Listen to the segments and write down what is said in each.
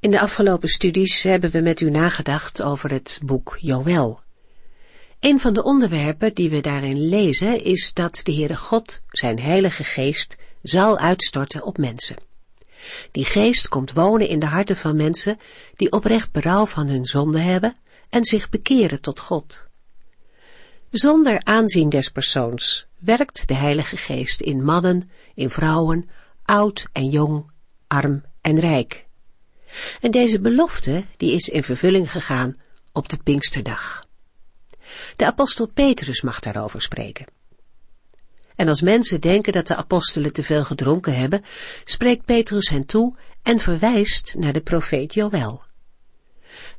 In de afgelopen studies hebben we met u nagedacht over het boek Joël. Een van de onderwerpen die we daarin lezen is dat de Heere God zijn heilige geest zal uitstorten op mensen. Die geest komt wonen in de harten van mensen die oprecht berouw van hun zonde hebben en zich bekeren tot God. Zonder aanzien des persoons werkt de Heilige Geest in mannen, in vrouwen, oud en jong, arm en rijk. En deze belofte die is in vervulling gegaan op de Pinksterdag. De apostel Petrus mag daarover spreken. En als mensen denken dat de apostelen te veel gedronken hebben, spreekt Petrus hen toe en verwijst naar de profeet Joël.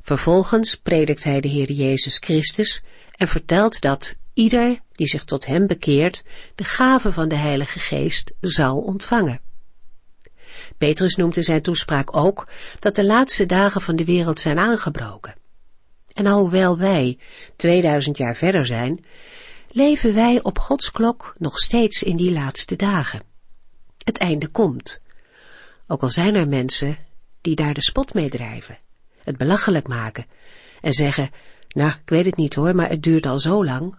Vervolgens predikt hij de Heer Jezus Christus en vertelt dat ieder die zich tot hem bekeert, de gave van de Heilige Geest zal ontvangen. Petrus noemt in zijn toespraak ook dat de laatste dagen van de wereld zijn aangebroken. En alhoewel wij 2000 jaar verder zijn, leven wij op Gods klok nog steeds in die laatste dagen. Het einde komt. Ook al zijn er mensen die daar de spot mee drijven, het belachelijk maken en zeggen, nou, ik weet het niet hoor, maar het duurt al zo lang.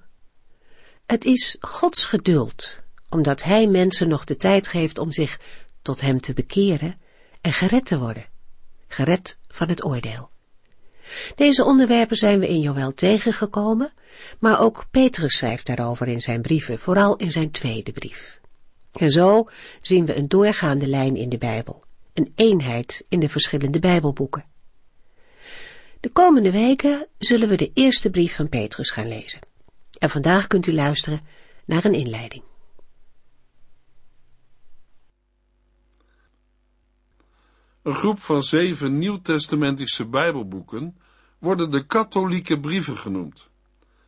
Het is Gods geduld, omdat Hij mensen nog de tijd geeft om zich tot Hem te bekeren en gered te worden, gered van het oordeel. Deze onderwerpen zijn we in Joël tegengekomen, maar ook Petrus schrijft daarover in zijn brieven, vooral in zijn tweede brief. En zo zien we een doorgaande lijn in de Bijbel, een eenheid in de verschillende Bijbelboeken. De komende weken zullen we de eerste brief van Petrus gaan lezen. En vandaag kunt u luisteren naar een inleiding. Een groep van zeven nieuwtestamentische Bijbelboeken worden de katholieke brieven genoemd.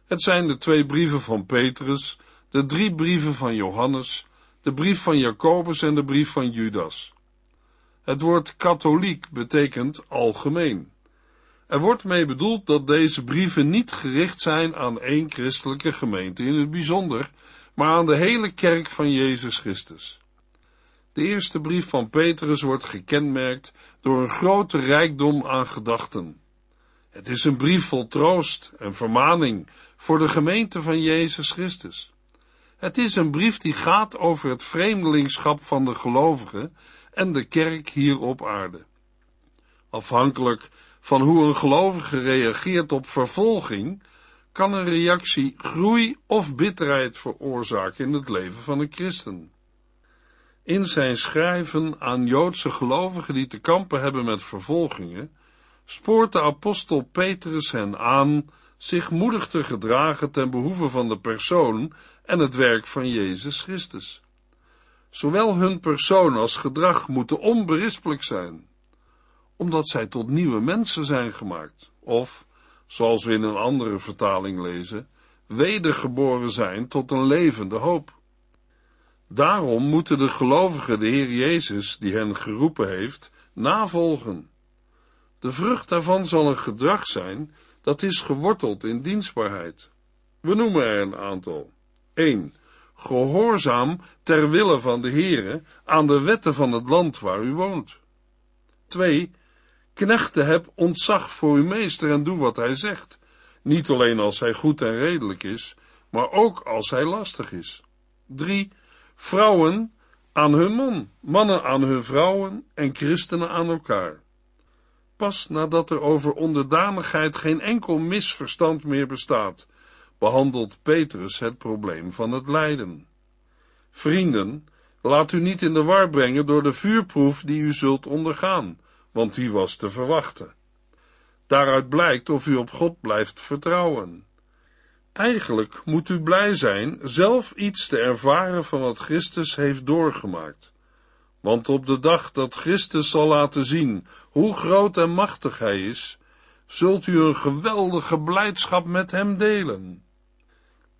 Het zijn de twee brieven van Petrus, de drie brieven van Johannes, de brief van Jacobus en de brief van Judas. Het woord katholiek betekent algemeen. Er wordt mee bedoeld dat deze brieven niet gericht zijn aan één christelijke gemeente in het bijzonder, maar aan de hele kerk van Jezus Christus. De eerste brief van Petrus wordt gekenmerkt door een grote rijkdom aan gedachten. Het is een brief vol troost en vermaning voor de gemeente van Jezus Christus. Het is een brief die gaat over het vreemdelingschap van de gelovigen en de kerk hier op aarde. Afhankelijk van hoe een gelovige reageert op vervolging, kan een reactie groei of bitterheid veroorzaken in het leven van een christen. In zijn schrijven aan Joodse gelovigen die te kampen hebben met vervolgingen, spoort de apostel Petrus hen aan zich moedig te gedragen ten behoeve van de persoon en het werk van Jezus Christus. Zowel hun persoon als gedrag moeten onberispelijk zijn omdat zij tot nieuwe mensen zijn gemaakt, of, zoals we in een andere vertaling lezen, wedergeboren zijn tot een levende hoop. Daarom moeten de gelovigen de Heer Jezus, die hen geroepen heeft, navolgen. De vrucht daarvan zal een gedrag zijn dat is geworteld in dienstbaarheid. We noemen er een aantal. 1. Gehoorzaam ter wille van de Heere aan de wetten van het land waar u woont. 2 Knechten heb ontzag voor uw meester en doe wat hij zegt, niet alleen als hij goed en redelijk is, maar ook als hij lastig is. 3. Vrouwen aan hun man, mannen aan hun vrouwen en christenen aan elkaar. Pas nadat er over onderdanigheid geen enkel misverstand meer bestaat, behandelt Petrus het probleem van het lijden. Vrienden, laat u niet in de war brengen door de vuurproef die u zult ondergaan want die was te verwachten. Daaruit blijkt of u op God blijft vertrouwen. Eigenlijk moet u blij zijn zelf iets te ervaren van wat Christus heeft doorgemaakt. Want op de dag dat Christus zal laten zien hoe groot en machtig hij is, zult u een geweldige blijdschap met hem delen.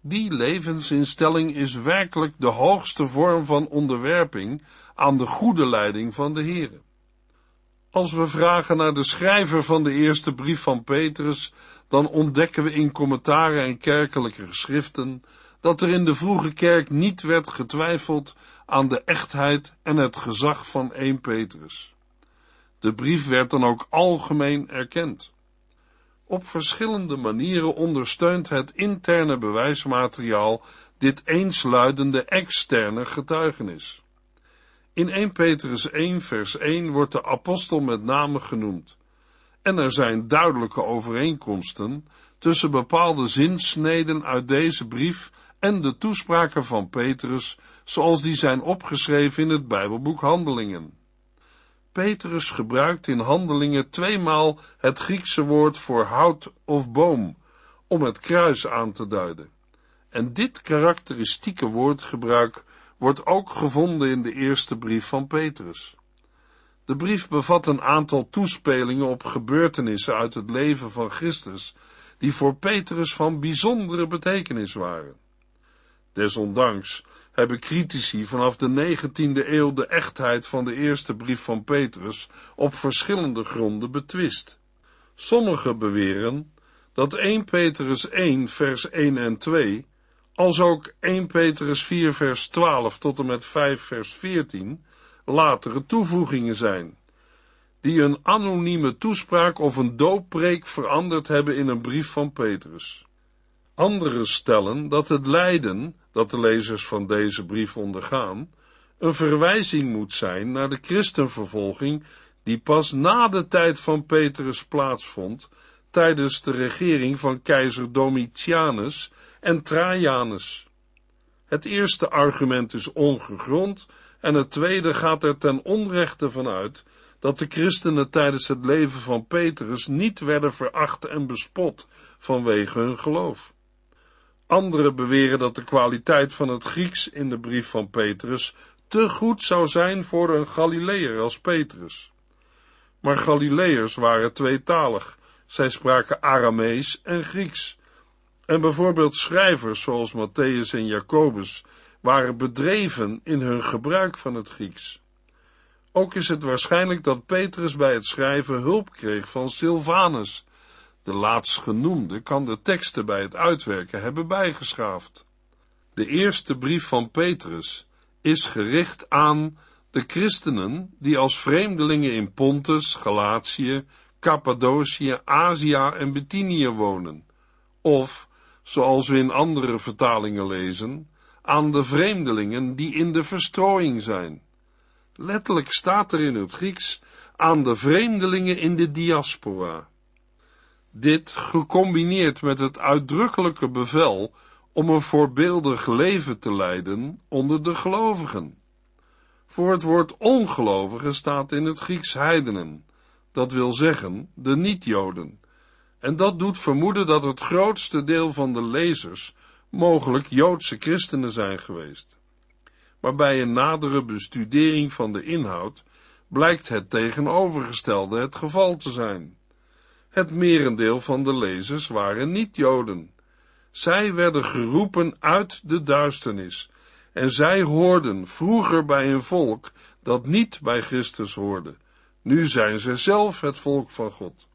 Die levensinstelling is werkelijk de hoogste vorm van onderwerping aan de goede leiding van de Heere. Als we vragen naar de schrijver van de eerste brief van Petrus, dan ontdekken we in commentaren en kerkelijke geschriften dat er in de vroege kerk niet werd getwijfeld aan de echtheid en het gezag van 1 Petrus. De brief werd dan ook algemeen erkend. Op verschillende manieren ondersteunt het interne bewijsmateriaal dit eensluidende externe getuigenis. In 1 Petrus 1 vers 1 wordt de apostel met name genoemd. En er zijn duidelijke overeenkomsten tussen bepaalde zinsneden uit deze brief en de toespraken van Petrus, zoals die zijn opgeschreven in het Bijbelboek Handelingen. Petrus gebruikt in Handelingen tweemaal het Griekse woord voor hout of boom, om het kruis aan te duiden. En dit karakteristieke woordgebruik wordt ook gevonden in de eerste brief van Petrus. De brief bevat een aantal toespelingen op gebeurtenissen uit het leven van Christus, die voor Petrus van bijzondere betekenis waren. Desondanks hebben critici vanaf de 19e eeuw de echtheid van de eerste brief van Petrus op verschillende gronden betwist. Sommigen beweren dat 1 Petrus 1 vers 1 en 2, als ook 1 Petrus 4 vers 12 tot en met 5 vers 14 latere toevoegingen zijn, die een anonieme toespraak of een dooppreek veranderd hebben in een brief van Petrus. Anderen stellen dat het lijden dat de lezers van deze brief ondergaan, een verwijzing moet zijn naar de christenvervolging die pas na de tijd van Petrus plaatsvond, tijdens de regering van keizer Domitianus en Trajanus. Het eerste argument is ongegrond en het tweede gaat er ten onrechte van uit dat de christenen tijdens het leven van Petrus niet werden veracht en bespot vanwege hun geloof. Anderen beweren dat de kwaliteit van het Grieks in de brief van Petrus te goed zou zijn voor een Galileër als Petrus. Maar Galileërs waren tweetalig. Zij spraken Aramees en Grieks. En bijvoorbeeld schrijvers zoals Matthäus en Jacobus waren bedreven in hun gebruik van het Grieks. Ook is het waarschijnlijk dat Petrus bij het schrijven hulp kreeg van Silvanus, de laatstgenoemde kan de teksten bij het uitwerken hebben bijgeschaafd. De eerste brief van Petrus is gericht aan de christenen die als vreemdelingen in Pontus, Galatië, Cappadocië, Azië en Bithynië wonen, of, zoals we in andere vertalingen lezen, aan de vreemdelingen die in de verstrooiing zijn. Letterlijk staat er in het Grieks aan de vreemdelingen in de diaspora. Dit gecombineerd met het uitdrukkelijke bevel om een voorbeeldig leven te leiden onder de gelovigen. Voor het woord ongelovigen staat in het Grieks heidenen, dat wil zeggen de niet-Joden, en dat doet vermoeden dat het grootste deel van de lezers mogelijk Joodse christenen zijn geweest. Maar bij een nadere bestudering van de inhoud blijkt het tegenovergestelde het geval te zijn. Het merendeel van de lezers waren niet-Joden. Zij werden geroepen uit de duisternis, en zij hoorden vroeger bij een volk dat niet bij Christus hoorde. Nu zijn zij zelf het volk van God.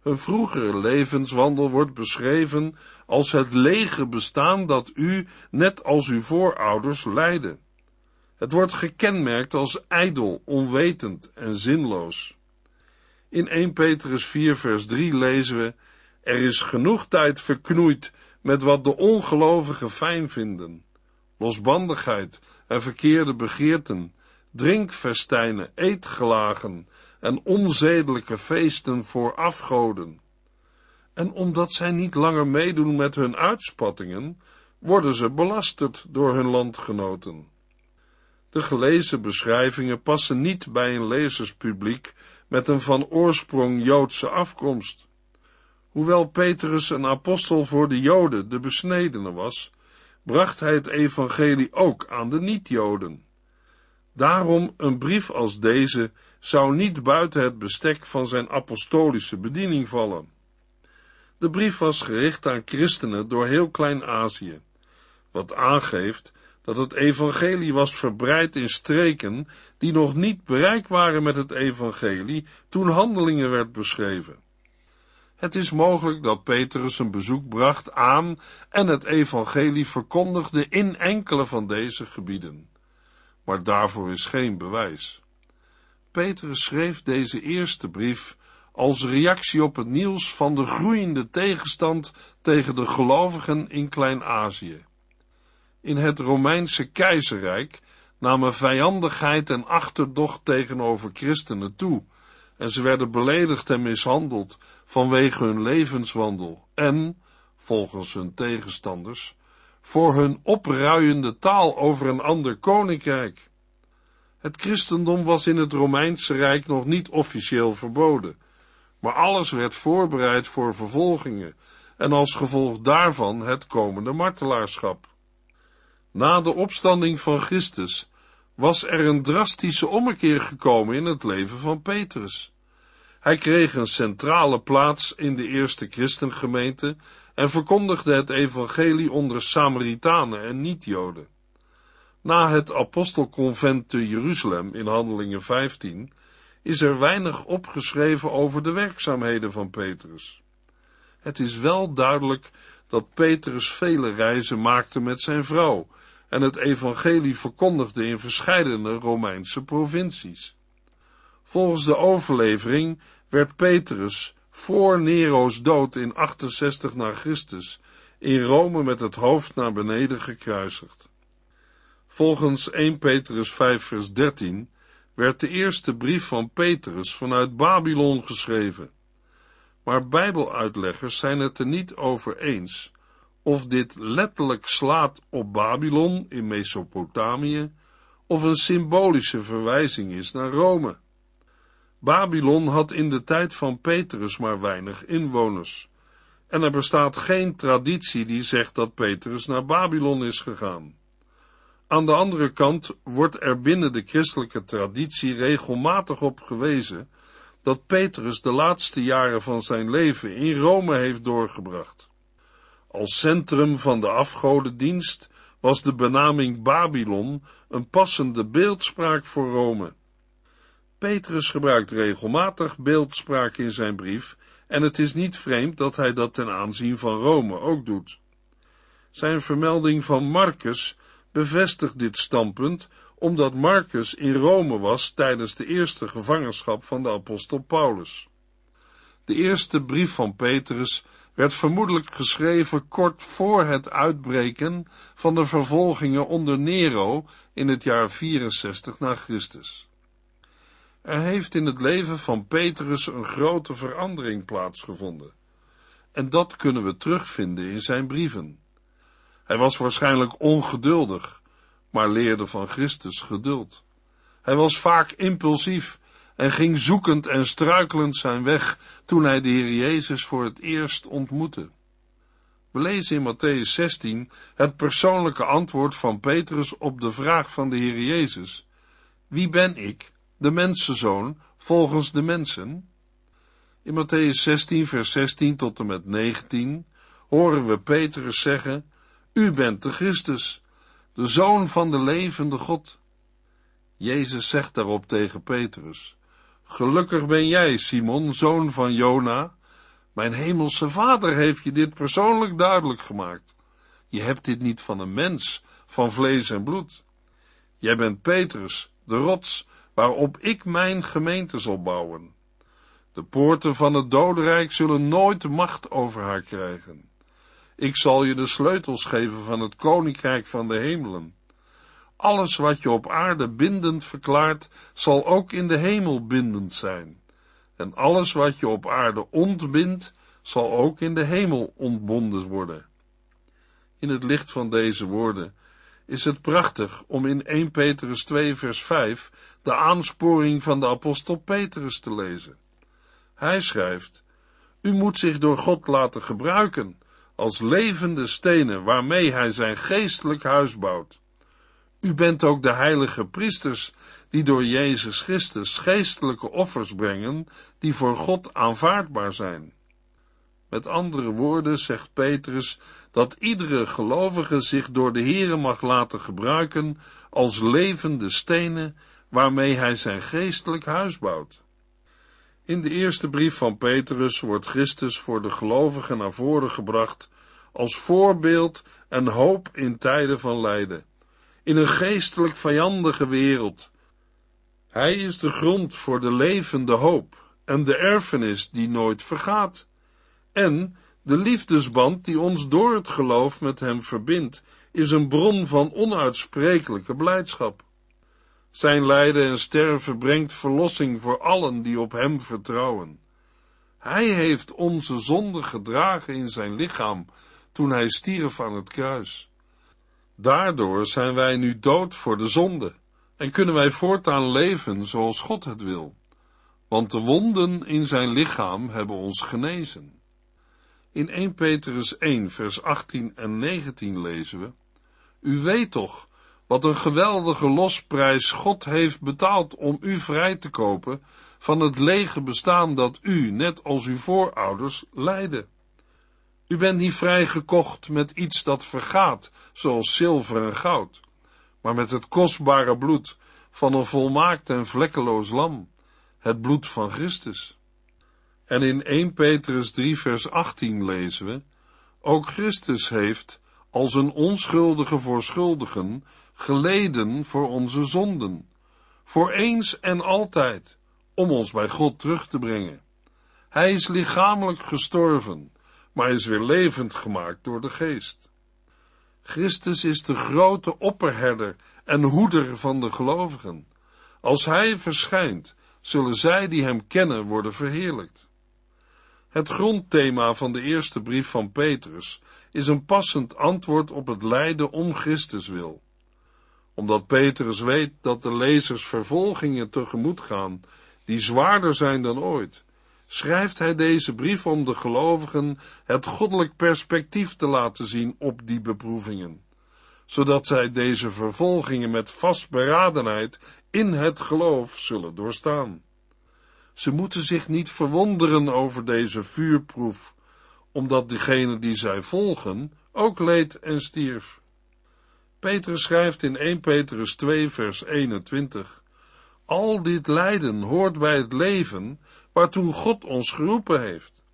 Hun vroegere levenswandel wordt beschreven als het lege bestaan dat u, net als uw voorouders, leidde. Het wordt gekenmerkt als ijdel, onwetend en zinloos. In 1 Petrus 4 vers 3 lezen we, er is genoeg tijd verknoeid met wat de ongelovigen fijn vinden. Losbandigheid en verkeerde begeerten, drinkfestijnen, eetgelagen en onzedelijke feesten voor afgoden. En omdat zij niet langer meedoen met hun uitspattingen, worden ze belasterd door hun landgenoten. De gelezen beschrijvingen passen niet bij een lezerspubliek met een van oorsprong Joodse afkomst. Hoewel Petrus een apostel voor de Joden, de besnedene was, bracht hij het evangelie ook aan de niet-Joden. Daarom een brief als deze zou niet buiten het bestek van zijn apostolische bediening vallen. De brief was gericht aan christenen door heel Klein-Azië, wat aangeeft dat het evangelie was verbreid in streken die nog niet bereikt waren met het evangelie toen handelingen werd beschreven. Het is mogelijk dat Petrus een bezoek bracht aan en het evangelie verkondigde in enkele van deze gebieden. Maar daarvoor is geen bewijs. Petrus schreef deze eerste brief als reactie op het nieuws van de groeiende tegenstand tegen de gelovigen in Klein-Azië. In het Romeinse keizerrijk namen vijandigheid en achterdocht tegenover christenen toe, en ze werden beledigd en mishandeld vanwege hun levenswandel en, volgens hun tegenstanders, voor hun opruiende taal over een ander koninkrijk. Het christendom was in het Romeinse Rijk nog niet officieel verboden, maar alles werd voorbereid voor vervolgingen en als gevolg daarvan het komende martelaarschap. Na de opstanding van Christus was er een drastische ommekeer gekomen in het leven van Petrus. Hij kreeg een centrale plaats in de eerste christengemeente en verkondigde het evangelie onder Samaritanen en niet-Joden. Na het apostelconvent te Jeruzalem in Handelingen 15 is er weinig opgeschreven over de werkzaamheden van Petrus. Het is wel duidelijk dat Petrus vele reizen maakte met zijn vrouw en het evangelie verkondigde in verscheidene Romeinse provincies. Volgens de overlevering werd Petrus voor Nero's dood in 68 na Christus in Rome met het hoofd naar beneden gekruisigd. Volgens 1 Petrus 5 vers 13 werd de eerste brief van Petrus vanuit Babylon geschreven. Maar bijbeluitleggers zijn het er niet over eens of dit letterlijk slaat op Babylon in Mesopotamië of een symbolische verwijzing is naar Rome. Babylon had in de tijd van Petrus maar weinig inwoners. En er bestaat geen traditie die zegt dat Petrus naar Babylon is gegaan. Aan de andere kant wordt er binnen de christelijke traditie regelmatig op gewezen dat Petrus de laatste jaren van zijn leven in Rome heeft doorgebracht. Als centrum van de afgodendienst was de benaming Babylon een passende beeldspraak voor Rome. Petrus gebruikt regelmatig beeldspraak in zijn brief en het is niet vreemd dat hij dat ten aanzien van Rome ook doet. Zijn vermelding van Marcus bevestigt dit standpunt omdat Marcus in Rome was tijdens de eerste gevangenschap van de apostel Paulus. De eerste brief van Petrus werd vermoedelijk geschreven kort voor het uitbreken van de vervolgingen onder Nero in het jaar 64 na Christus. Er heeft in het leven van Petrus een grote verandering plaatsgevonden. En dat kunnen we terugvinden in zijn brieven. Hij was waarschijnlijk ongeduldig, maar leerde van Christus geduld. Hij was vaak impulsief en ging zoekend en struikelend zijn weg toen hij de Heer Jezus voor het eerst ontmoette. We lezen in Matthäus 16 het persoonlijke antwoord van Petrus op de vraag van de Heer Jezus: Wie ben ik? De mensenzoon, volgens de mensen? In Matthäus 16, vers 16 tot en met 19 horen we Petrus zeggen, U bent de Christus, de Zoon van de levende God. Jezus zegt daarop tegen Petrus, Gelukkig ben jij, Simon, zoon van Jona. Mijn hemelse vader heeft je dit persoonlijk duidelijk gemaakt. Je hebt dit niet van een mens, van vlees en bloed. Jij bent Petrus, de rots, waarop ik mijn gemeente zal bouwen. De poorten van het dodenrijk zullen nooit macht over haar krijgen. Ik zal je de sleutels geven van het koninkrijk van de hemelen. Alles wat je op aarde bindend verklaart, zal ook in de hemel bindend zijn. En alles wat je op aarde ontbindt, zal ook in de hemel ontbonden worden. In het licht van deze woorden is het prachtig om in 1 Petrus 2 vers 5 de aansporing van de apostel Petrus te lezen. Hij schrijft, U moet zich door God laten gebruiken als levende stenen waarmee hij zijn geestelijk huis bouwt. U bent ook de heilige priesters die door Jezus Christus geestelijke offers brengen die voor God aanvaardbaar zijn. Met andere woorden zegt Petrus dat iedere gelovige zich door de Here mag laten gebruiken als levende stenen waarmee hij zijn geestelijk huis bouwt. In de eerste brief van Petrus wordt Christus voor de gelovigen naar voren gebracht als voorbeeld en hoop in tijden van lijden, in een geestelijk vijandige wereld. Hij is de grond voor de levende hoop en de erfenis die nooit vergaat, en de liefdesband die ons door het geloof met hem verbindt, is een bron van onuitsprekelijke blijdschap. Zijn lijden en sterven brengt verlossing voor allen die op hem vertrouwen. Hij heeft onze zonde gedragen in zijn lichaam toen hij stierf aan het kruis. Daardoor zijn wij nu dood voor de zonde en kunnen wij voortaan leven zoals God het wil, want de wonden in zijn lichaam hebben ons genezen. In 1 Petrus 1 vers 18 en 19 lezen we, U weet toch wat een geweldige losprijs God heeft betaald om u vrij te kopen van het lege bestaan dat u, net als uw voorouders, leidde. U bent niet vrijgekocht met iets dat vergaat, zoals zilver en goud, maar met het kostbare bloed van een volmaakt en vlekkeloos lam, het bloed van Christus. En in 1 Petrus 3 vers 18 lezen we, ook Christus heeft, als een onschuldige voor schuldigen, geleden voor onze zonden, voor eens en altijd, om ons bij God terug te brengen. Hij is lichamelijk gestorven, maar is weer levend gemaakt door de geest. Christus is de grote opperherder en hoeder van de gelovigen. Als hij verschijnt, zullen zij die hem kennen worden verheerlijkt. Het grondthema van de eerste brief van Petrus is een passend antwoord op het lijden om Christus wil. Omdat Petrus weet dat de lezers vervolgingen tegemoet gaan, die zwaarder zijn dan ooit, schrijft hij deze brief om de gelovigen het goddelijk perspectief te laten zien op die beproevingen, zodat zij deze vervolgingen met vastberadenheid in het geloof zullen doorstaan. Ze moeten zich niet verwonderen over deze vuurproef, omdat degene die zij volgen ook leed en stierf. Petrus schrijft in 1 Petrus 2 vers 21, Al dit lijden hoort bij het leven waartoe God ons geroepen heeft.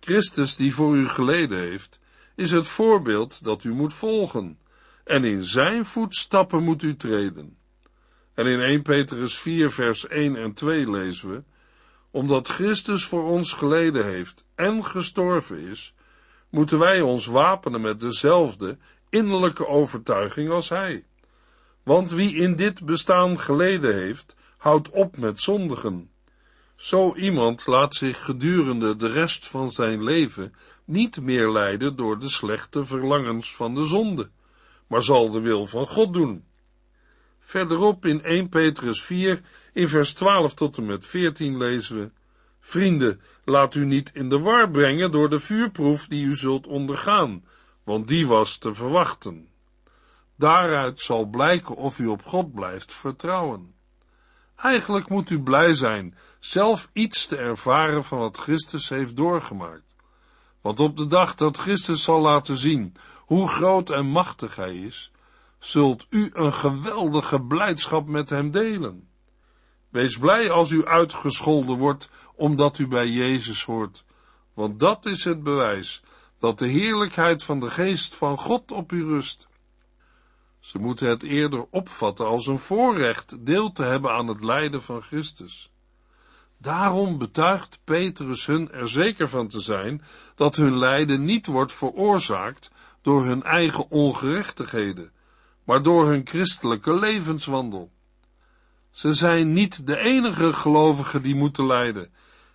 Christus die voor u geleden heeft, is het voorbeeld dat u moet volgen, en in zijn voetstappen moet u treden. En in 1 Petrus 4 vers 1 en 2 lezen we, omdat Christus voor ons geleden heeft en gestorven is, moeten wij ons wapenen met dezelfde innerlijke overtuiging als Hij. Want wie in dit bestaan geleden heeft, houdt op met zondigen. Zo iemand laat zich gedurende de rest van zijn leven niet meer leiden door de slechte verlangens van de zonde, maar zal de wil van God doen. Verderop in 1 Petrus 4, in vers 12 tot en met 14 lezen we, Vrienden, laat u niet in de war brengen door de vuurproef die u zult ondergaan, want die was te verwachten. Daaruit zal blijken of u op God blijft vertrouwen. Eigenlijk moet u blij zijn zelf iets te ervaren van wat Christus heeft doorgemaakt. Want op de dag dat Christus zal laten zien hoe groot en machtig hij is, zult u een geweldige blijdschap met hem delen. Wees blij als u uitgescholden wordt omdat u bij Jezus hoort, want dat is het bewijs dat de heerlijkheid van de geest van God op u rust. Ze moeten het eerder opvatten als een voorrecht deel te hebben aan het lijden van Christus. Daarom betuigt Petrus hun er zeker van te zijn dat hun lijden niet wordt veroorzaakt door hun eigen ongerechtigheden, maar door hun christelijke levenswandel. Ze zijn niet de enige gelovigen die moeten lijden,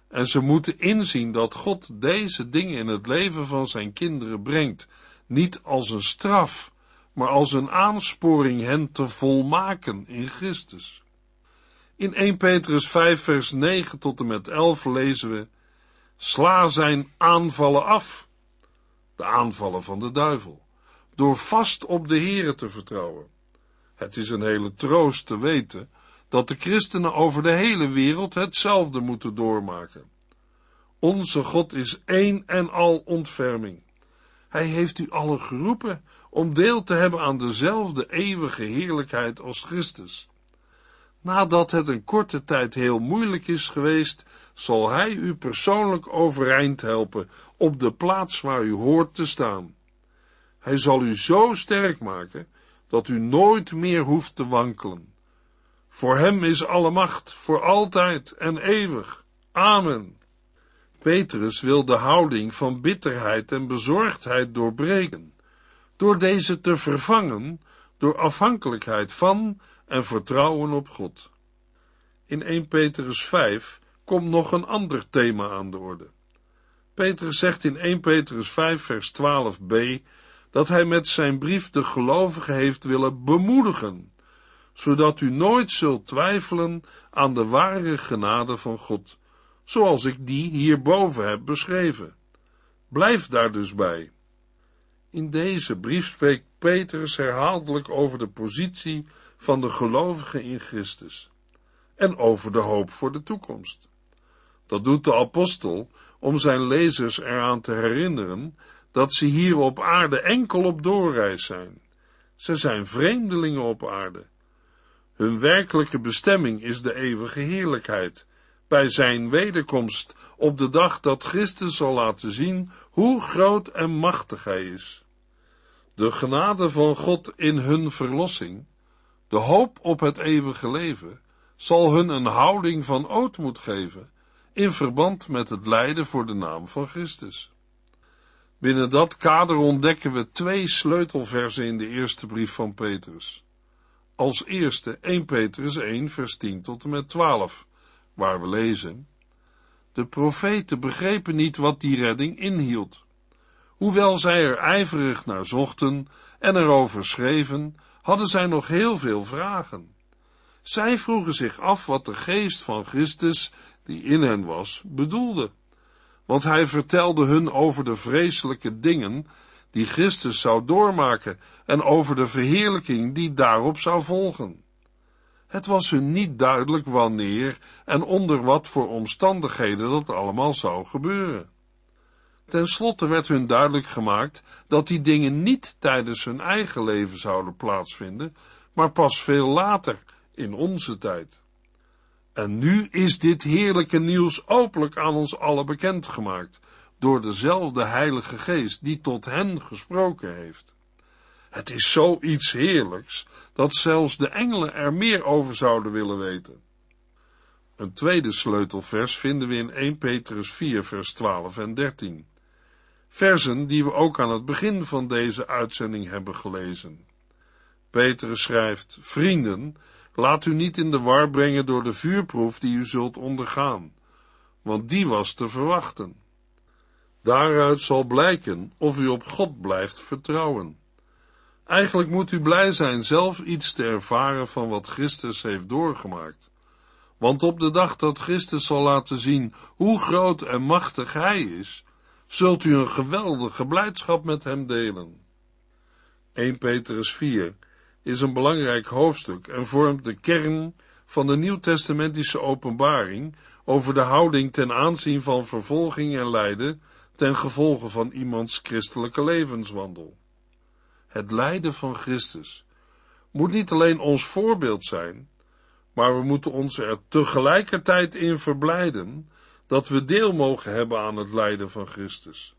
en ze moeten inzien dat God deze dingen in het leven van zijn kinderen brengt, niet als een straf, maar als een aansporing hen te volmaken in Christus. In 1 Petrus 5 vers 9 tot en met 11 lezen we, sla zijn aanvallen af, de aanvallen van de duivel, door vast op de Here te vertrouwen. Het is een hele troost te weten dat de christenen over de hele wereld hetzelfde moeten doormaken. Onze God is één en al ontferming. Hij heeft u allen geroepen om deel te hebben aan dezelfde eeuwige heerlijkheid als Christus. Nadat het een korte tijd heel moeilijk is geweest, zal Hij u persoonlijk overeind helpen op de plaats waar u hoort te staan. Hij zal u zo sterk maken dat u nooit meer hoeft te wankelen. Voor Hem is alle macht, voor altijd en eeuwig. Amen. Petrus wil de houding van bitterheid en bezorgdheid doorbreken, door deze te vervangen door afhankelijkheid van en vertrouwen op God. In 1 Petrus 5 komt nog een ander thema aan de orde. Petrus zegt in 1 Petrus 5 vers 12b dat hij met zijn brief de gelovigen heeft willen bemoedigen, zodat u nooit zult twijfelen aan de ware genade van God, zoals ik die hierboven heb beschreven. Blijf daar dus bij. In deze brief spreekt Petrus herhaaldelijk over de positie van de gelovigen in Christus en over de hoop voor de toekomst. Dat doet de apostel om zijn lezers eraan te herinneren dat ze hier op aarde enkel op doorreis zijn. Ze zijn vreemdelingen op aarde. Hun werkelijke bestemming is de eeuwige heerlijkheid, bij zijn wederkomst op de dag dat Christus zal laten zien hoe groot en machtig hij is. De genade van God in hun verlossing, de hoop op het eeuwige leven, zal hun een houding van ootmoed geven in verband met het lijden voor de naam van Christus. Binnen dat kader ontdekken we twee sleutelversen in de eerste brief van Petrus. Als eerste 1 Petrus 1 vers 10 tot en met 12, waar we lezen De profeten begrepen niet wat die redding inhield. Hoewel zij er ijverig naar zochten en erover schreven, hadden zij nog heel veel vragen. Zij vroegen zich af wat de geest van Christus, die in hen was, bedoelde. Want hij vertelde hun over de vreselijke dingen die Christus zou doormaken en over de verheerlijking die daarop zou volgen. Het was hun niet duidelijk wanneer en onder wat voor omstandigheden dat allemaal zou gebeuren. Ten slotte werd hun duidelijk gemaakt dat die dingen niet tijdens hun eigen leven zouden plaatsvinden, maar pas veel later, in onze tijd. En nu is dit heerlijke nieuws openlijk aan ons allen bekendgemaakt, door dezelfde Heilige Geest die tot hen gesproken heeft. Het is zoiets heerlijks, dat zelfs de engelen er meer over zouden willen weten. Een tweede sleutelvers vinden we in 1 Petrus 4, vers 12 en 13. Versen die we ook aan het begin van deze uitzending hebben gelezen. Petrus schrijft, vrienden, Laat u niet in de war brengen door de vuurproef die u zult ondergaan, want die was te verwachten. Daaruit zal blijken of u op God blijft vertrouwen. Eigenlijk moet u blij zijn zelf iets te ervaren van wat Christus heeft doorgemaakt. Want op de dag dat Christus zal laten zien hoe groot en machtig Hij is, zult u een geweldige blijdschap met Hem delen. 1 Petrus 4 is een belangrijk hoofdstuk en vormt de kern van de nieuwtestamentische openbaring over de houding ten aanzien van vervolging en lijden ten gevolge van iemands christelijke levenswandel. Het lijden van Christus moet niet alleen ons voorbeeld zijn, maar we moeten ons er tegelijkertijd in verblijden dat we deel mogen hebben aan het lijden van Christus.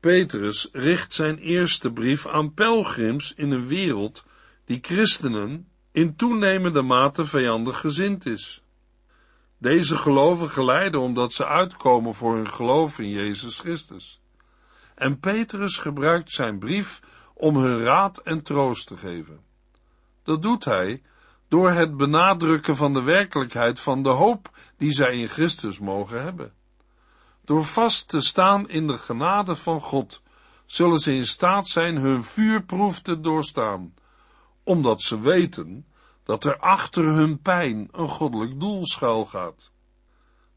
Petrus richt zijn eerste brief aan pelgrims in een wereld die christenen in toenemende mate vijandig gezind is. Deze gelovigen lijden omdat ze uitkomen voor hun geloof in Jezus Christus. En Petrus gebruikt zijn brief om hun raad en troost te geven. Dat doet hij door het benadrukken van de werkelijkheid van de hoop die zij in Christus mogen hebben. Door vast te staan in de genade van God, zullen ze in staat zijn hun vuurproef te doorstaan, omdat ze weten dat er achter hun pijn een goddelijk doel schuilgaat.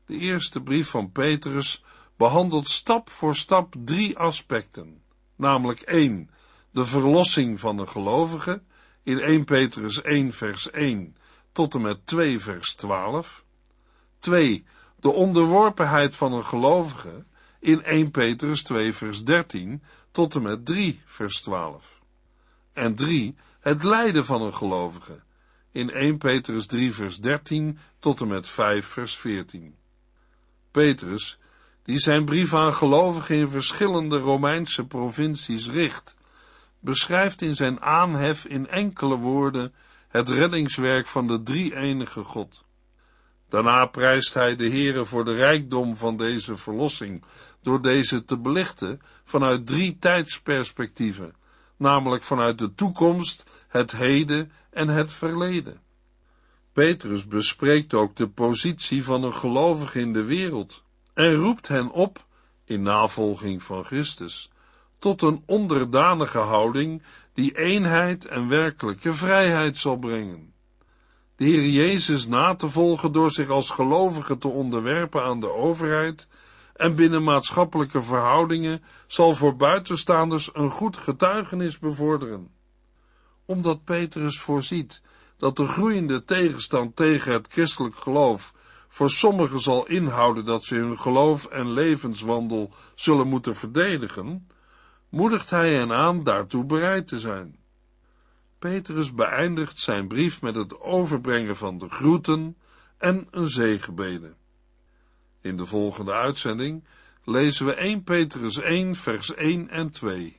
De eerste brief van Petrus behandelt stap voor stap drie aspecten, namelijk één, de verlossing van de gelovige in 1 Petrus 1 vers 1 tot en met 2 vers 12. 2. De onderworpenheid van een gelovige in 1 Petrus 2 vers 13 tot en met 3 vers 12. En 3. Het lijden van een gelovige in 1 Petrus 3 vers 13 tot en met 5 vers 14. Petrus, die zijn brief aan gelovigen in verschillende Romeinse provincies richt, beschrijft in zijn aanhef in enkele woorden het reddingswerk van de drie-enige God. Daarna prijst hij de Heere voor de rijkdom van deze verlossing, door deze te belichten vanuit drie tijdsperspectieven, namelijk vanuit de toekomst, het heden en het verleden. Petrus bespreekt ook de positie van een gelovige in de wereld en roept hen op, in navolging van Christus, tot een onderdanige houding die eenheid en werkelijke vrijheid zal brengen. De Heer Jezus na te volgen door zich als gelovige te onderwerpen aan de overheid en binnen maatschappelijke verhoudingen zal voor buitenstaanders een goed getuigenis bevorderen. Omdat Petrus voorziet dat de groeiende tegenstand tegen het christelijk geloof voor sommigen zal inhouden dat ze hun geloof en levenswandel zullen moeten verdedigen, moedigt hij hen aan daartoe bereid te zijn. Petrus beëindigt zijn brief met het overbrengen van de groeten en een zegenbede. In de volgende uitzending lezen we 1 Petrus 1 vers 1 en 2.